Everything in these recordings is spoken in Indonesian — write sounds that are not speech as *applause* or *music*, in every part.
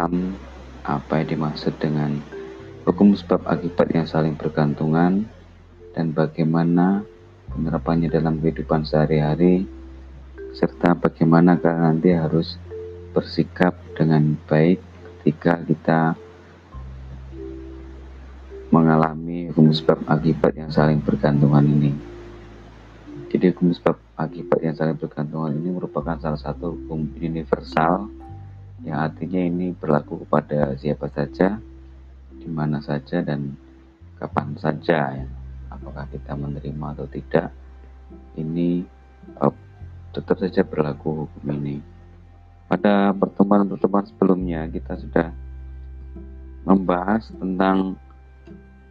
paham apa yang dimaksud dengan hukum sebab akibat yang saling bergantungan dan bagaimana penerapannya dalam kehidupan sehari-hari serta bagaimana kalian nanti harus bersikap dengan baik ketika kita mengalami hukum sebab akibat yang saling bergantungan ini. Jadi hukum sebab akibat yang saling bergantungan ini merupakan salah satu hukum universal yang artinya ini berlaku kepada siapa saja, di mana saja dan kapan saja ya. Apakah kita menerima atau tidak ini uh, tetap saja berlaku hukum ini. Pada pertemuan-pertemuan sebelumnya kita sudah membahas tentang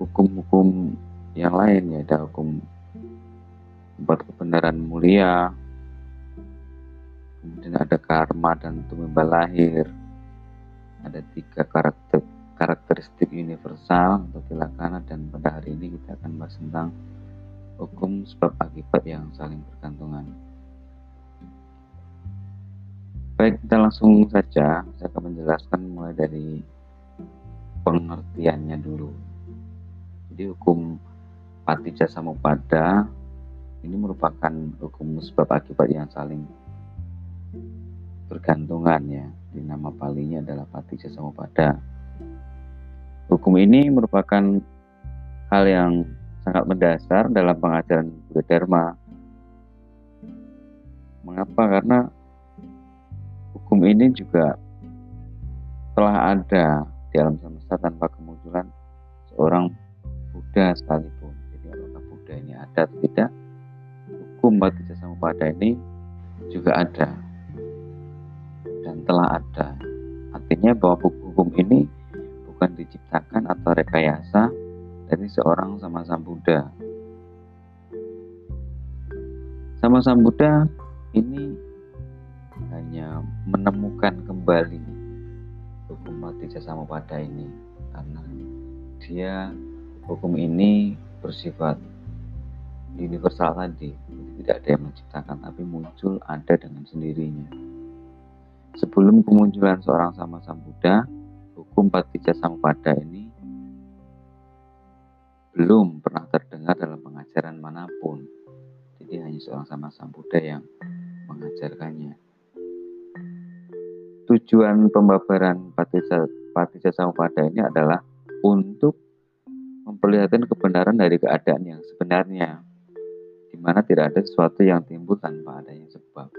hukum-hukum yang lain ya ada hukum empat kebenaran mulia kemudian ada karma dan tumbuh lahir ada tiga karakter karakteristik universal untuk kilakana dan pada hari ini kita akan bahas tentang hukum sebab akibat yang saling bergantungan. Baik, kita langsung saja. Saya akan menjelaskan mulai dari pengertiannya dulu. Jadi hukum patija samupada ini merupakan hukum sebab akibat yang saling bergantungan ya. Di nama palinya adalah patija samupada. Hukum ini merupakan hal yang sangat mendasar dalam pengajaran Buddha Dharma. Mengapa? Karena hukum ini juga telah ada di alam semesta tanpa kemunculan seorang Buddha sekalipun. Jadi apakah Buddha ini ada atau tidak? Hukum Patija Samupada ini juga ada dan telah ada. Artinya bahwa hukum ini bukan diciptakan atau rekayasa dari seorang sama Sang Buddha. Sama Sang Buddha ini hanya menemukan kembali hukum mati sama pada ini karena dia hukum ini bersifat universal tadi tidak ada yang menciptakan tapi muncul ada dengan sendirinya sebelum kemunculan seorang sama Sang Buddha hukum patija sampada ini belum pernah terdengar dalam pengajaran mana pun. Jadi hanya seorang sama sang Buddha yang mengajarkannya. Tujuan pembabaran patija, patija sampada ini adalah untuk memperlihatkan kebenaran dari keadaan yang sebenarnya, di mana tidak ada sesuatu yang timbul tanpa adanya sebab.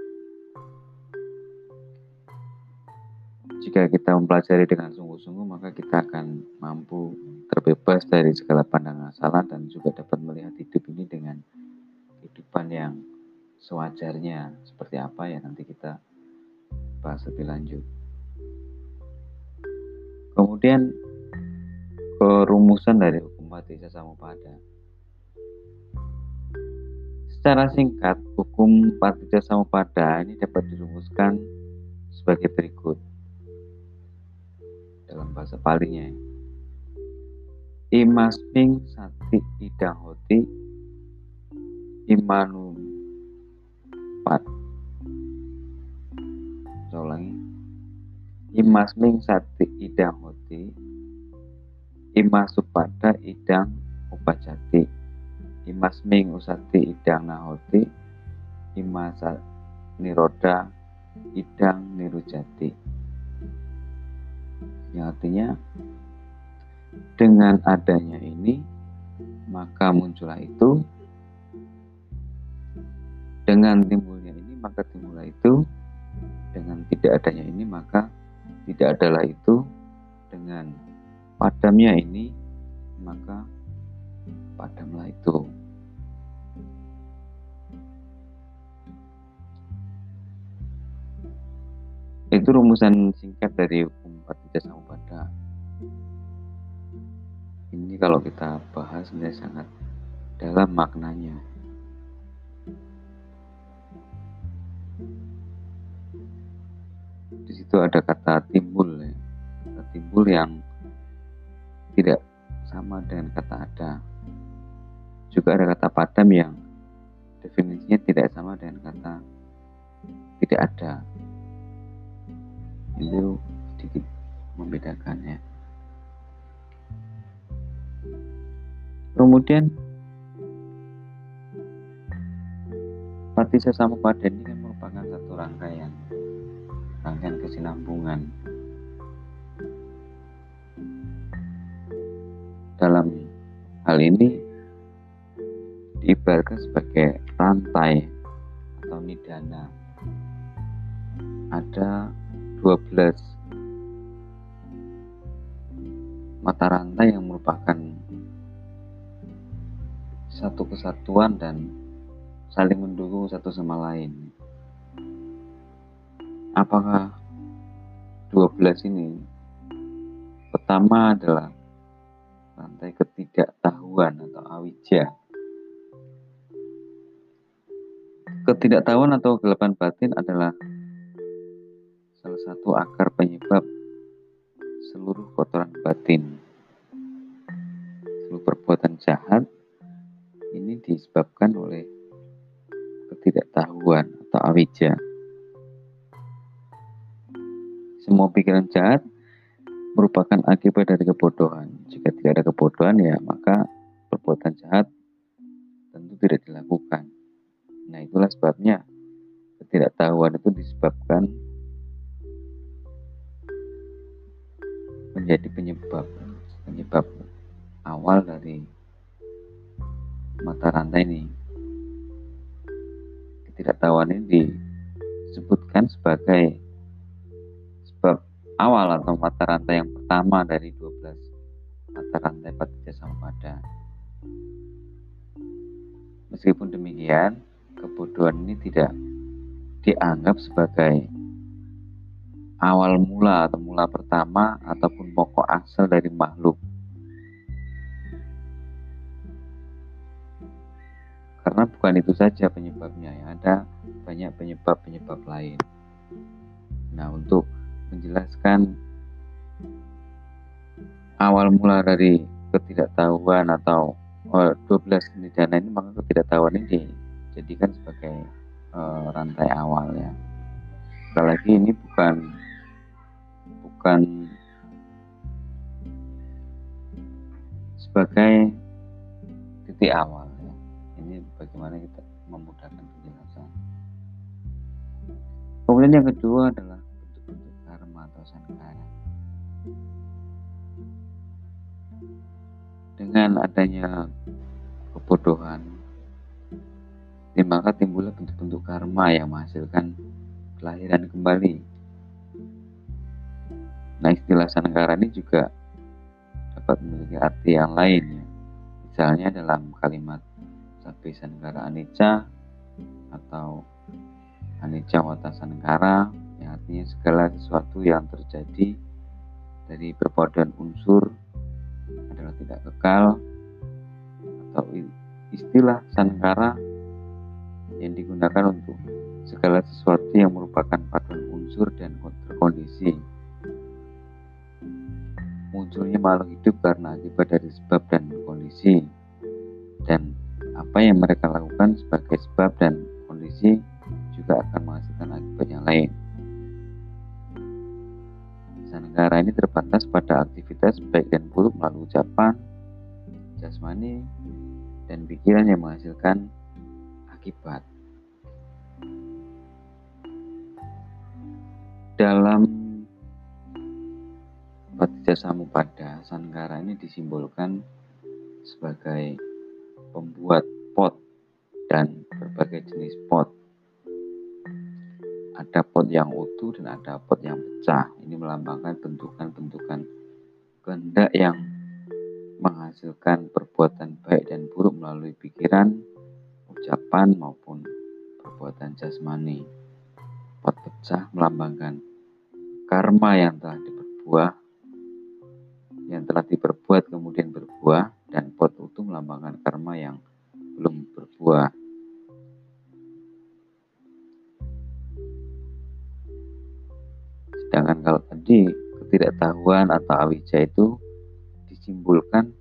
Jika kita mempelajari dengan sungguh-sungguh, maka kita akan mampu terbebas dari segala pandangan salah dan juga dapat melihat hidup ini dengan kehidupan yang sewajarnya seperti apa ya nanti kita bahas lebih lanjut. Kemudian kerumusan dari hukum patisa samupada. Secara singkat, hukum patisa samupada ini dapat dirumuskan sebagai berikut dalam bahasa palinya imasming sati idang hoti imanu pat. Saya ulangi. Imasming sati idang hoti imasupada idang upajati imasming usati idang nahoti imasa niroda idang nirujati yang artinya dengan adanya ini maka muncullah itu. Dengan timbulnya ini maka timbullah itu. Dengan tidak adanya ini maka tidak adalah itu. Dengan padamnya ini maka padamlah itu. Itu rumusan singkat dari hukum patija kalau kita bahas sebenarnya sangat dalam maknanya. Di situ ada kata timbul ya. Kata timbul yang tidak sama dengan kata ada. Juga ada kata padam yang definisinya tidak sama dengan kata tidak ada. Itu sedikit membedakannya. Kemudian Patisa Samupada ini kan merupakan satu rangkaian rangkaian kesinambungan dalam hal ini diibaratkan sebagai rantai atau nidana. Ada 12 mata rantai yang merupakan satu kesatuan dan saling mendukung satu sama lain. Apakah 12 ini pertama adalah rantai ketidaktahuan atau awija. Ketidaktahuan atau kegelapan batin adalah salah satu akar penyebab seluruh kotoran batin. Seluruh perbuatan jahat ini disebabkan oleh ketidaktahuan atau awija. Semua pikiran jahat merupakan akibat dari kebodohan. Jika tidak ada kebodohan ya maka perbuatan jahat tentu tidak dilakukan. Nah itulah sebabnya ketidaktahuan itu disebabkan menjadi penyebab penyebab awal dari mata rantai ini. Ketidaktahuan ini disebutkan sebagai sebab awal atau mata rantai yang pertama dari 12 mata rantai patija sampada. Meskipun demikian, kebodohan ini tidak dianggap sebagai awal mula atau mula pertama ataupun pokok asal dari makhluk Karena bukan itu saja penyebabnya, ya ada banyak penyebab-penyebab lain. Nah, untuk menjelaskan awal mula dari ketidaktahuan atau oh, 12 nidana ini maka ketidaktahuan ini dijadikan sebagai uh, rantai awal ya. Sekali lagi ini bukan bukan sebagai titik awal bagaimana kita memudahkan penjelasan. Kemudian yang kedua adalah bentuk-bentuk karma atau sankara. Dengan adanya kebodohan, ini maka timbullah bentuk-bentuk karma yang menghasilkan kelahiran kembali. Nah istilah sankara ini juga dapat memiliki arti yang lain ya. Misalnya dalam kalimat Sapi Sanegara Anicca atau Anicca Wata Sanegara yang artinya segala sesuatu yang terjadi dari perpaduan unsur adalah tidak kekal atau istilah Sanegara yang digunakan untuk segala sesuatu yang merupakan paduan unsur dan terkondisi munculnya makhluk hidup karena akibat dari sebab dan kondisi dan apa yang mereka lakukan sebagai sebab dan kondisi juga akan menghasilkan akibat yang lain. negara ini terbatas pada aktivitas baik dan buruk melalui ucapan, jasmani, dan pikiran yang menghasilkan akibat. Dalam Patija Samupada, Sanggara ini disimbolkan sebagai pembuat pot dan berbagai jenis pot. Ada pot yang utuh dan ada pot yang pecah. Ini melambangkan bentukan-bentukan kehendak yang menghasilkan perbuatan baik dan buruk melalui pikiran, ucapan maupun perbuatan jasmani. Pot pecah melambangkan karma yang telah diperbuah yang telah diperbuat kemudian berbuah dan pot utuh melambangkan karma yang belum berbuah. Sedangkan kalau tadi ketidaktahuan atau awija itu disimpulkan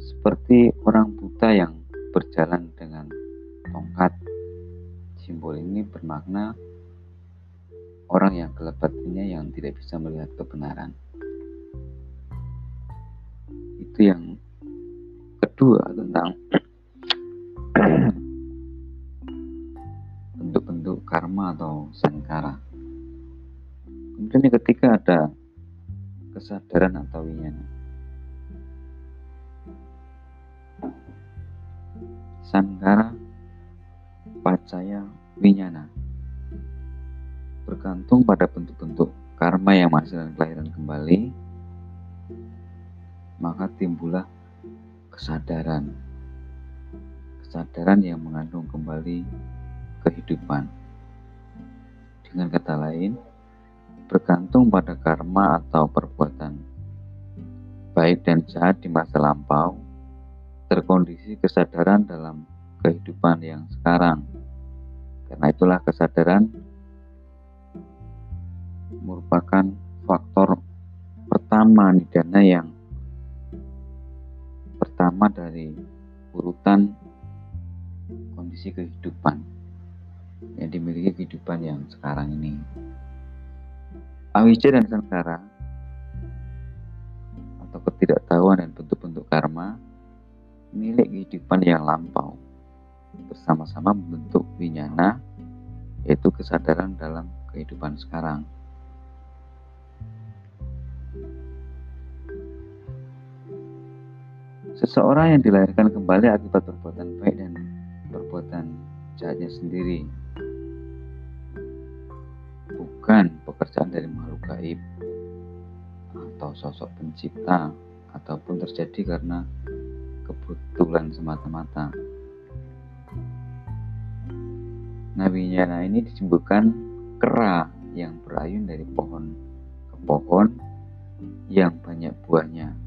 seperti orang buta yang berjalan dengan tongkat. Simbol ini bermakna orang yang gelap batinnya yang tidak bisa melihat kebenaran. Itu yang kedua tentang *clears throat* bentuk-bentuk karma atau sankara. Kemudian yang ketiga ada kesadaran atau winyana. Sankara Pacaya Winyana bergantung pada bentuk-bentuk karma yang menghasilkan kelahiran kembali maka timbullah kesadaran. Kesadaran yang mengandung kembali kehidupan. Dengan kata lain bergantung pada karma atau perbuatan. Baik dan jahat di masa lampau terkondisi kesadaran dalam kehidupan yang sekarang. Karena itulah kesadaran merupakan faktor pertama nidana yang pertama dari urutan kondisi kehidupan yang dimiliki kehidupan yang sekarang ini. Awija dan Sankara atau ketidaktahuan dan bentuk-bentuk karma milik kehidupan yang lampau bersama-sama membentuk winyana yaitu kesadaran dalam kehidupan sekarang seseorang yang dilahirkan kembali akibat perbuatan baik dan perbuatan jahatnya sendiri bukan pekerjaan dari makhluk gaib atau sosok pencipta ataupun terjadi karena kebetulan semata-mata. Nabi Nyana ini disebutkan kera yang berayun dari pohon ke pohon yang banyak buahnya.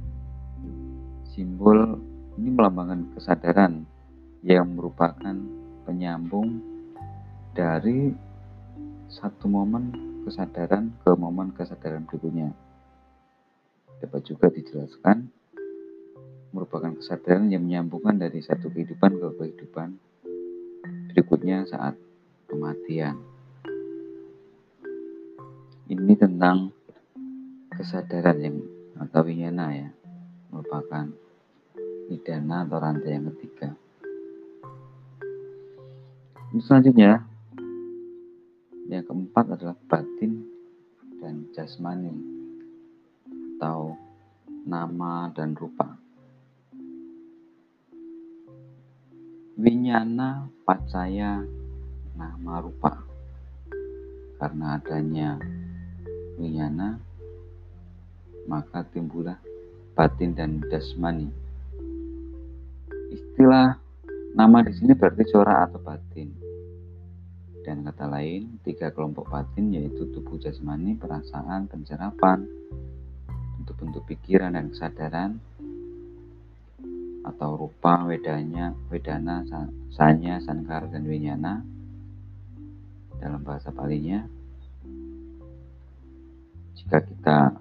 Simbol ini melambangkan kesadaran yang merupakan penyambung dari satu momen kesadaran ke momen kesadaran berikutnya. Dapat juga dijelaskan merupakan kesadaran yang menyambungkan dari satu kehidupan ke kehidupan berikutnya saat kematian. Ini tentang kesadaran yang atau winyana ya, merupakan nidana atau rantai yang ketiga. Selanjutnya, yang keempat adalah batin dan jasmani atau nama dan rupa. Winyana Pacaya Nama Rupa Karena adanya Winyana Maka timbullah batin dan dasmani Istilah nama di sini berarti corak atau batin. Dan kata lain, tiga kelompok batin yaitu tubuh jasmani, perasaan, pencerapan, bentuk-bentuk pikiran dan kesadaran, atau rupa wedanya wedana sanya sankara dan winyana. Dalam bahasa palinya jika kita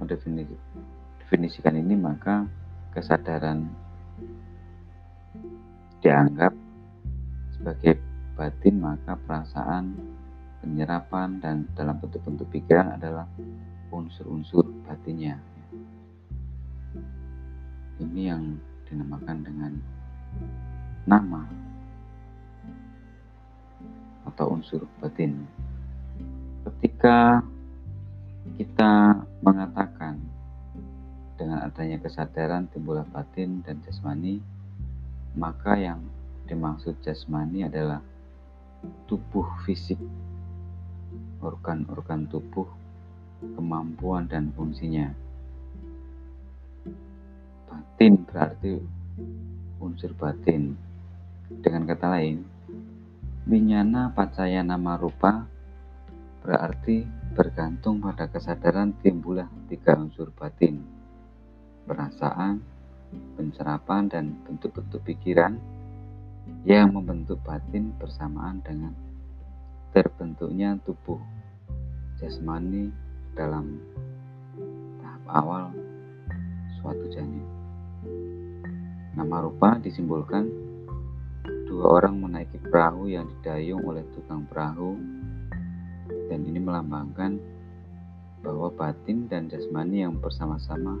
mendefinisikan ini maka kesadaran dianggap sebagai batin maka perasaan penyerapan dan dalam bentuk-bentuk pikiran adalah unsur-unsur batinnya ini yang dinamakan dengan nama atau unsur batin. Ketika kita mengatakan dengan adanya kesadaran timbullah batin dan jasmani, maka yang dimaksud jasmani adalah tubuh fisik, organ-organ tubuh, kemampuan dan fungsinya batin berarti unsur batin. Dengan kata lain, winyana pacaya nama rupa berarti bergantung pada kesadaran timbullah tiga unsur batin, perasaan, pencerapan dan bentuk-bentuk pikiran yang membentuk batin bersamaan dengan terbentuknya tubuh jasmani dalam tahap awal suatu janin. Nama rupa disimbolkan dua orang menaiki perahu yang didayung oleh tukang perahu dan ini melambangkan bahwa batin dan jasmani yang bersama-sama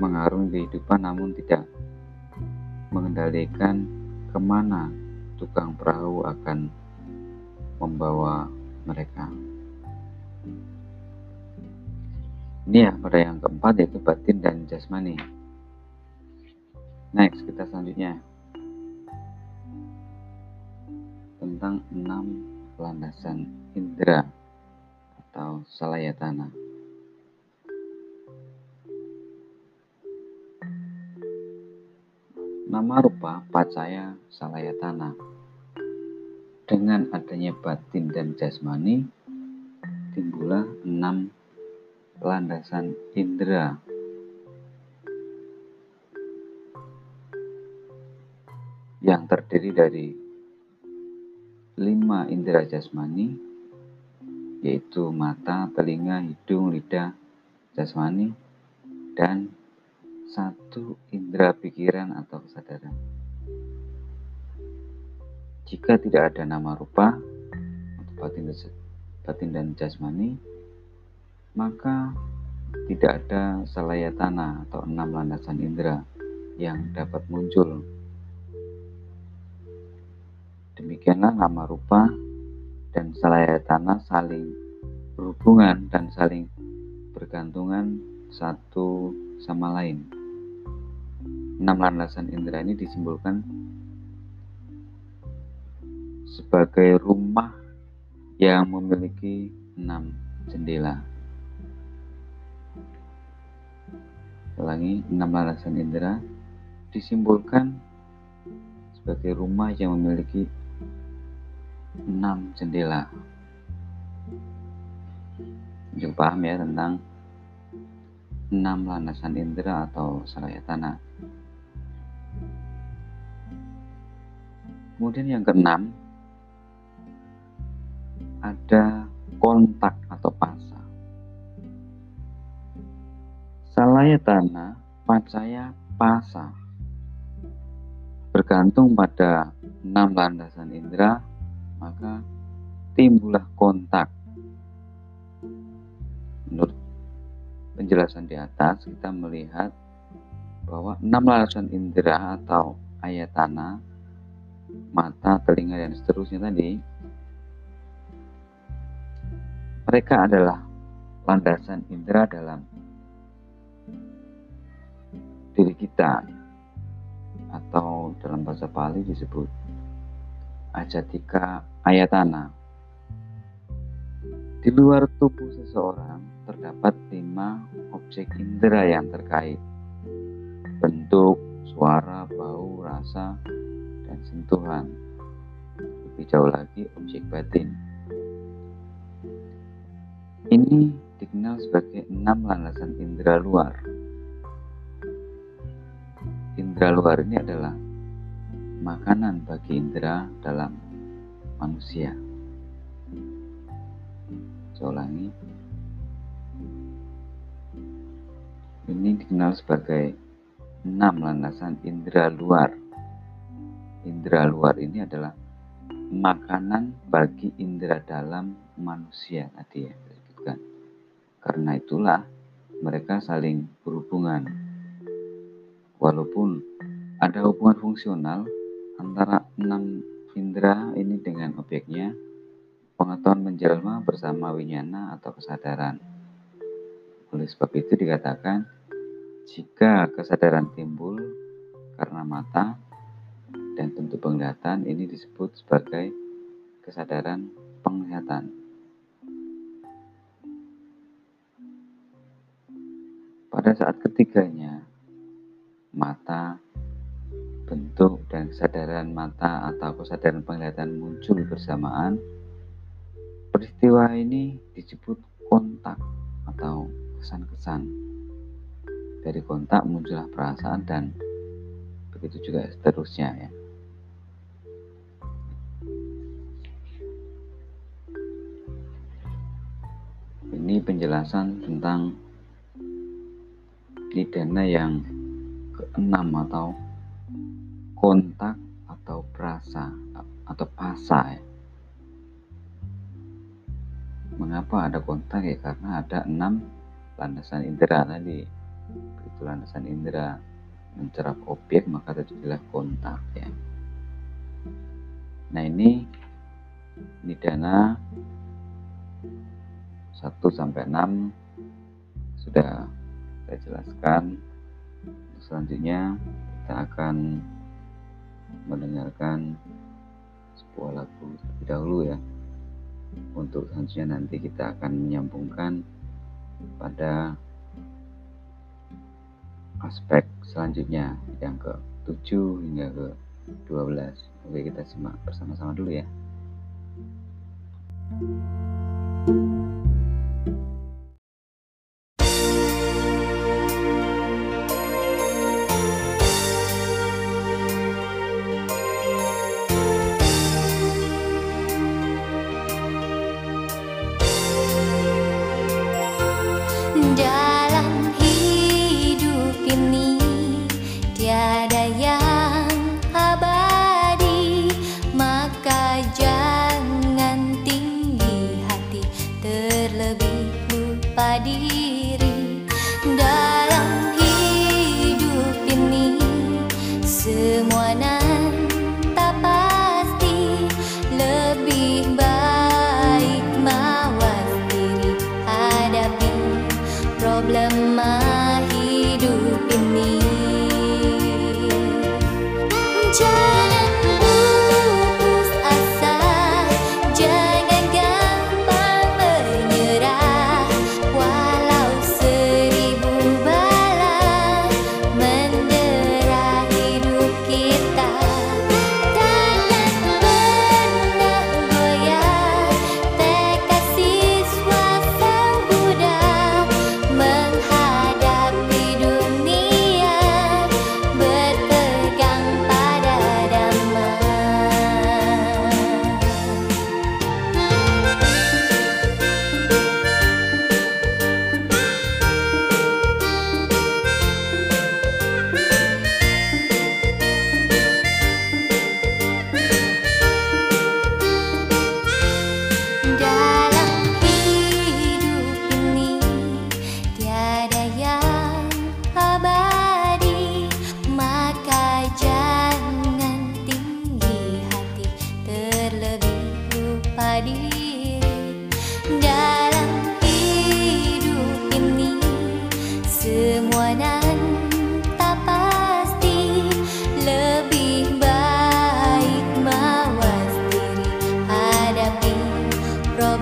mengarungi kehidupan namun tidak mengendalikan ke mana tukang perahu akan membawa mereka. Ini ya pada yang keempat yaitu batin dan jasmani. Next kita selanjutnya tentang enam landasan indera atau salayatana. Nama rupa pacaya salayatana. Dengan adanya batin dan jasmani, timbullah enam landasan indera yang terdiri dari lima indera jasmani yaitu mata, telinga, hidung, lidah, jasmani dan satu indera pikiran atau kesadaran. Jika tidak ada nama rupa atau batin, batin dan jasmani, maka tidak ada salaya tanah atau enam landasan indera yang dapat muncul. Demikianlah nama rupa dan salaya tanah saling berhubungan dan saling bergantungan satu sama lain. Enam landasan indera ini disimbolkan sebagai rumah yang memiliki enam jendela. Ulangi, enam landasan indera disimbolkan sebagai rumah yang memiliki enam jendela. Juga paham ya tentang enam landasan indera atau salaya tanah. Kemudian yang keenam ada kontak atau pas. Salaya tanah, pacaya pasa. Bergantung pada enam landasan indera, maka timbullah kontak. Menurut penjelasan di atas, kita melihat bahwa enam landasan indera atau ayatana, mata, telinga, dan seterusnya tadi, mereka adalah landasan indera dalam diri kita atau dalam bahasa Pali disebut ajatika ayatana. Di luar tubuh seseorang terdapat lima objek indera yang terkait. Bentuk, suara, bau, rasa, sentuhan. Lebih jauh lagi objek batin. Ini dikenal sebagai enam landasan indera luar indera luar ini adalah makanan bagi indera dalam manusia. Saya ulangi. Ini dikenal sebagai enam landasan indera luar. Indera luar ini adalah makanan bagi indera dalam manusia tadi ya disebutkan. Karena itulah mereka saling berhubungan Walaupun ada hubungan fungsional antara enam indera ini dengan objeknya, pengetahuan menjelma bersama winyana atau kesadaran. Oleh sebab itu dikatakan, jika kesadaran timbul karena mata dan tentu penglihatan ini disebut sebagai kesadaran penglihatan. Pada saat ketiganya, mata, bentuk dan kesadaran mata atau kesadaran penglihatan muncul bersamaan, peristiwa ini disebut kontak atau kesan-kesan. dari kontak muncullah perasaan dan begitu juga seterusnya ya ini penjelasan tentang nidana yang keenam atau kontak atau perasa atau pasa ya. Mengapa ada kontak ya? Karena ada enam landasan indera tadi. Begitu landasan indera mencerap objek maka terjadilah kontak ya. Nah ini nidana 1 sampai 6 sudah saya jelaskan. Selanjutnya kita akan mendengarkan sebuah lagu terlebih dahulu ya. Untuk selanjutnya nanti kita akan menyambungkan pada aspek selanjutnya yang ke 7 hingga ke 12. Oke, kita simak bersama-sama dulu ya. thank you dalam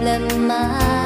了吗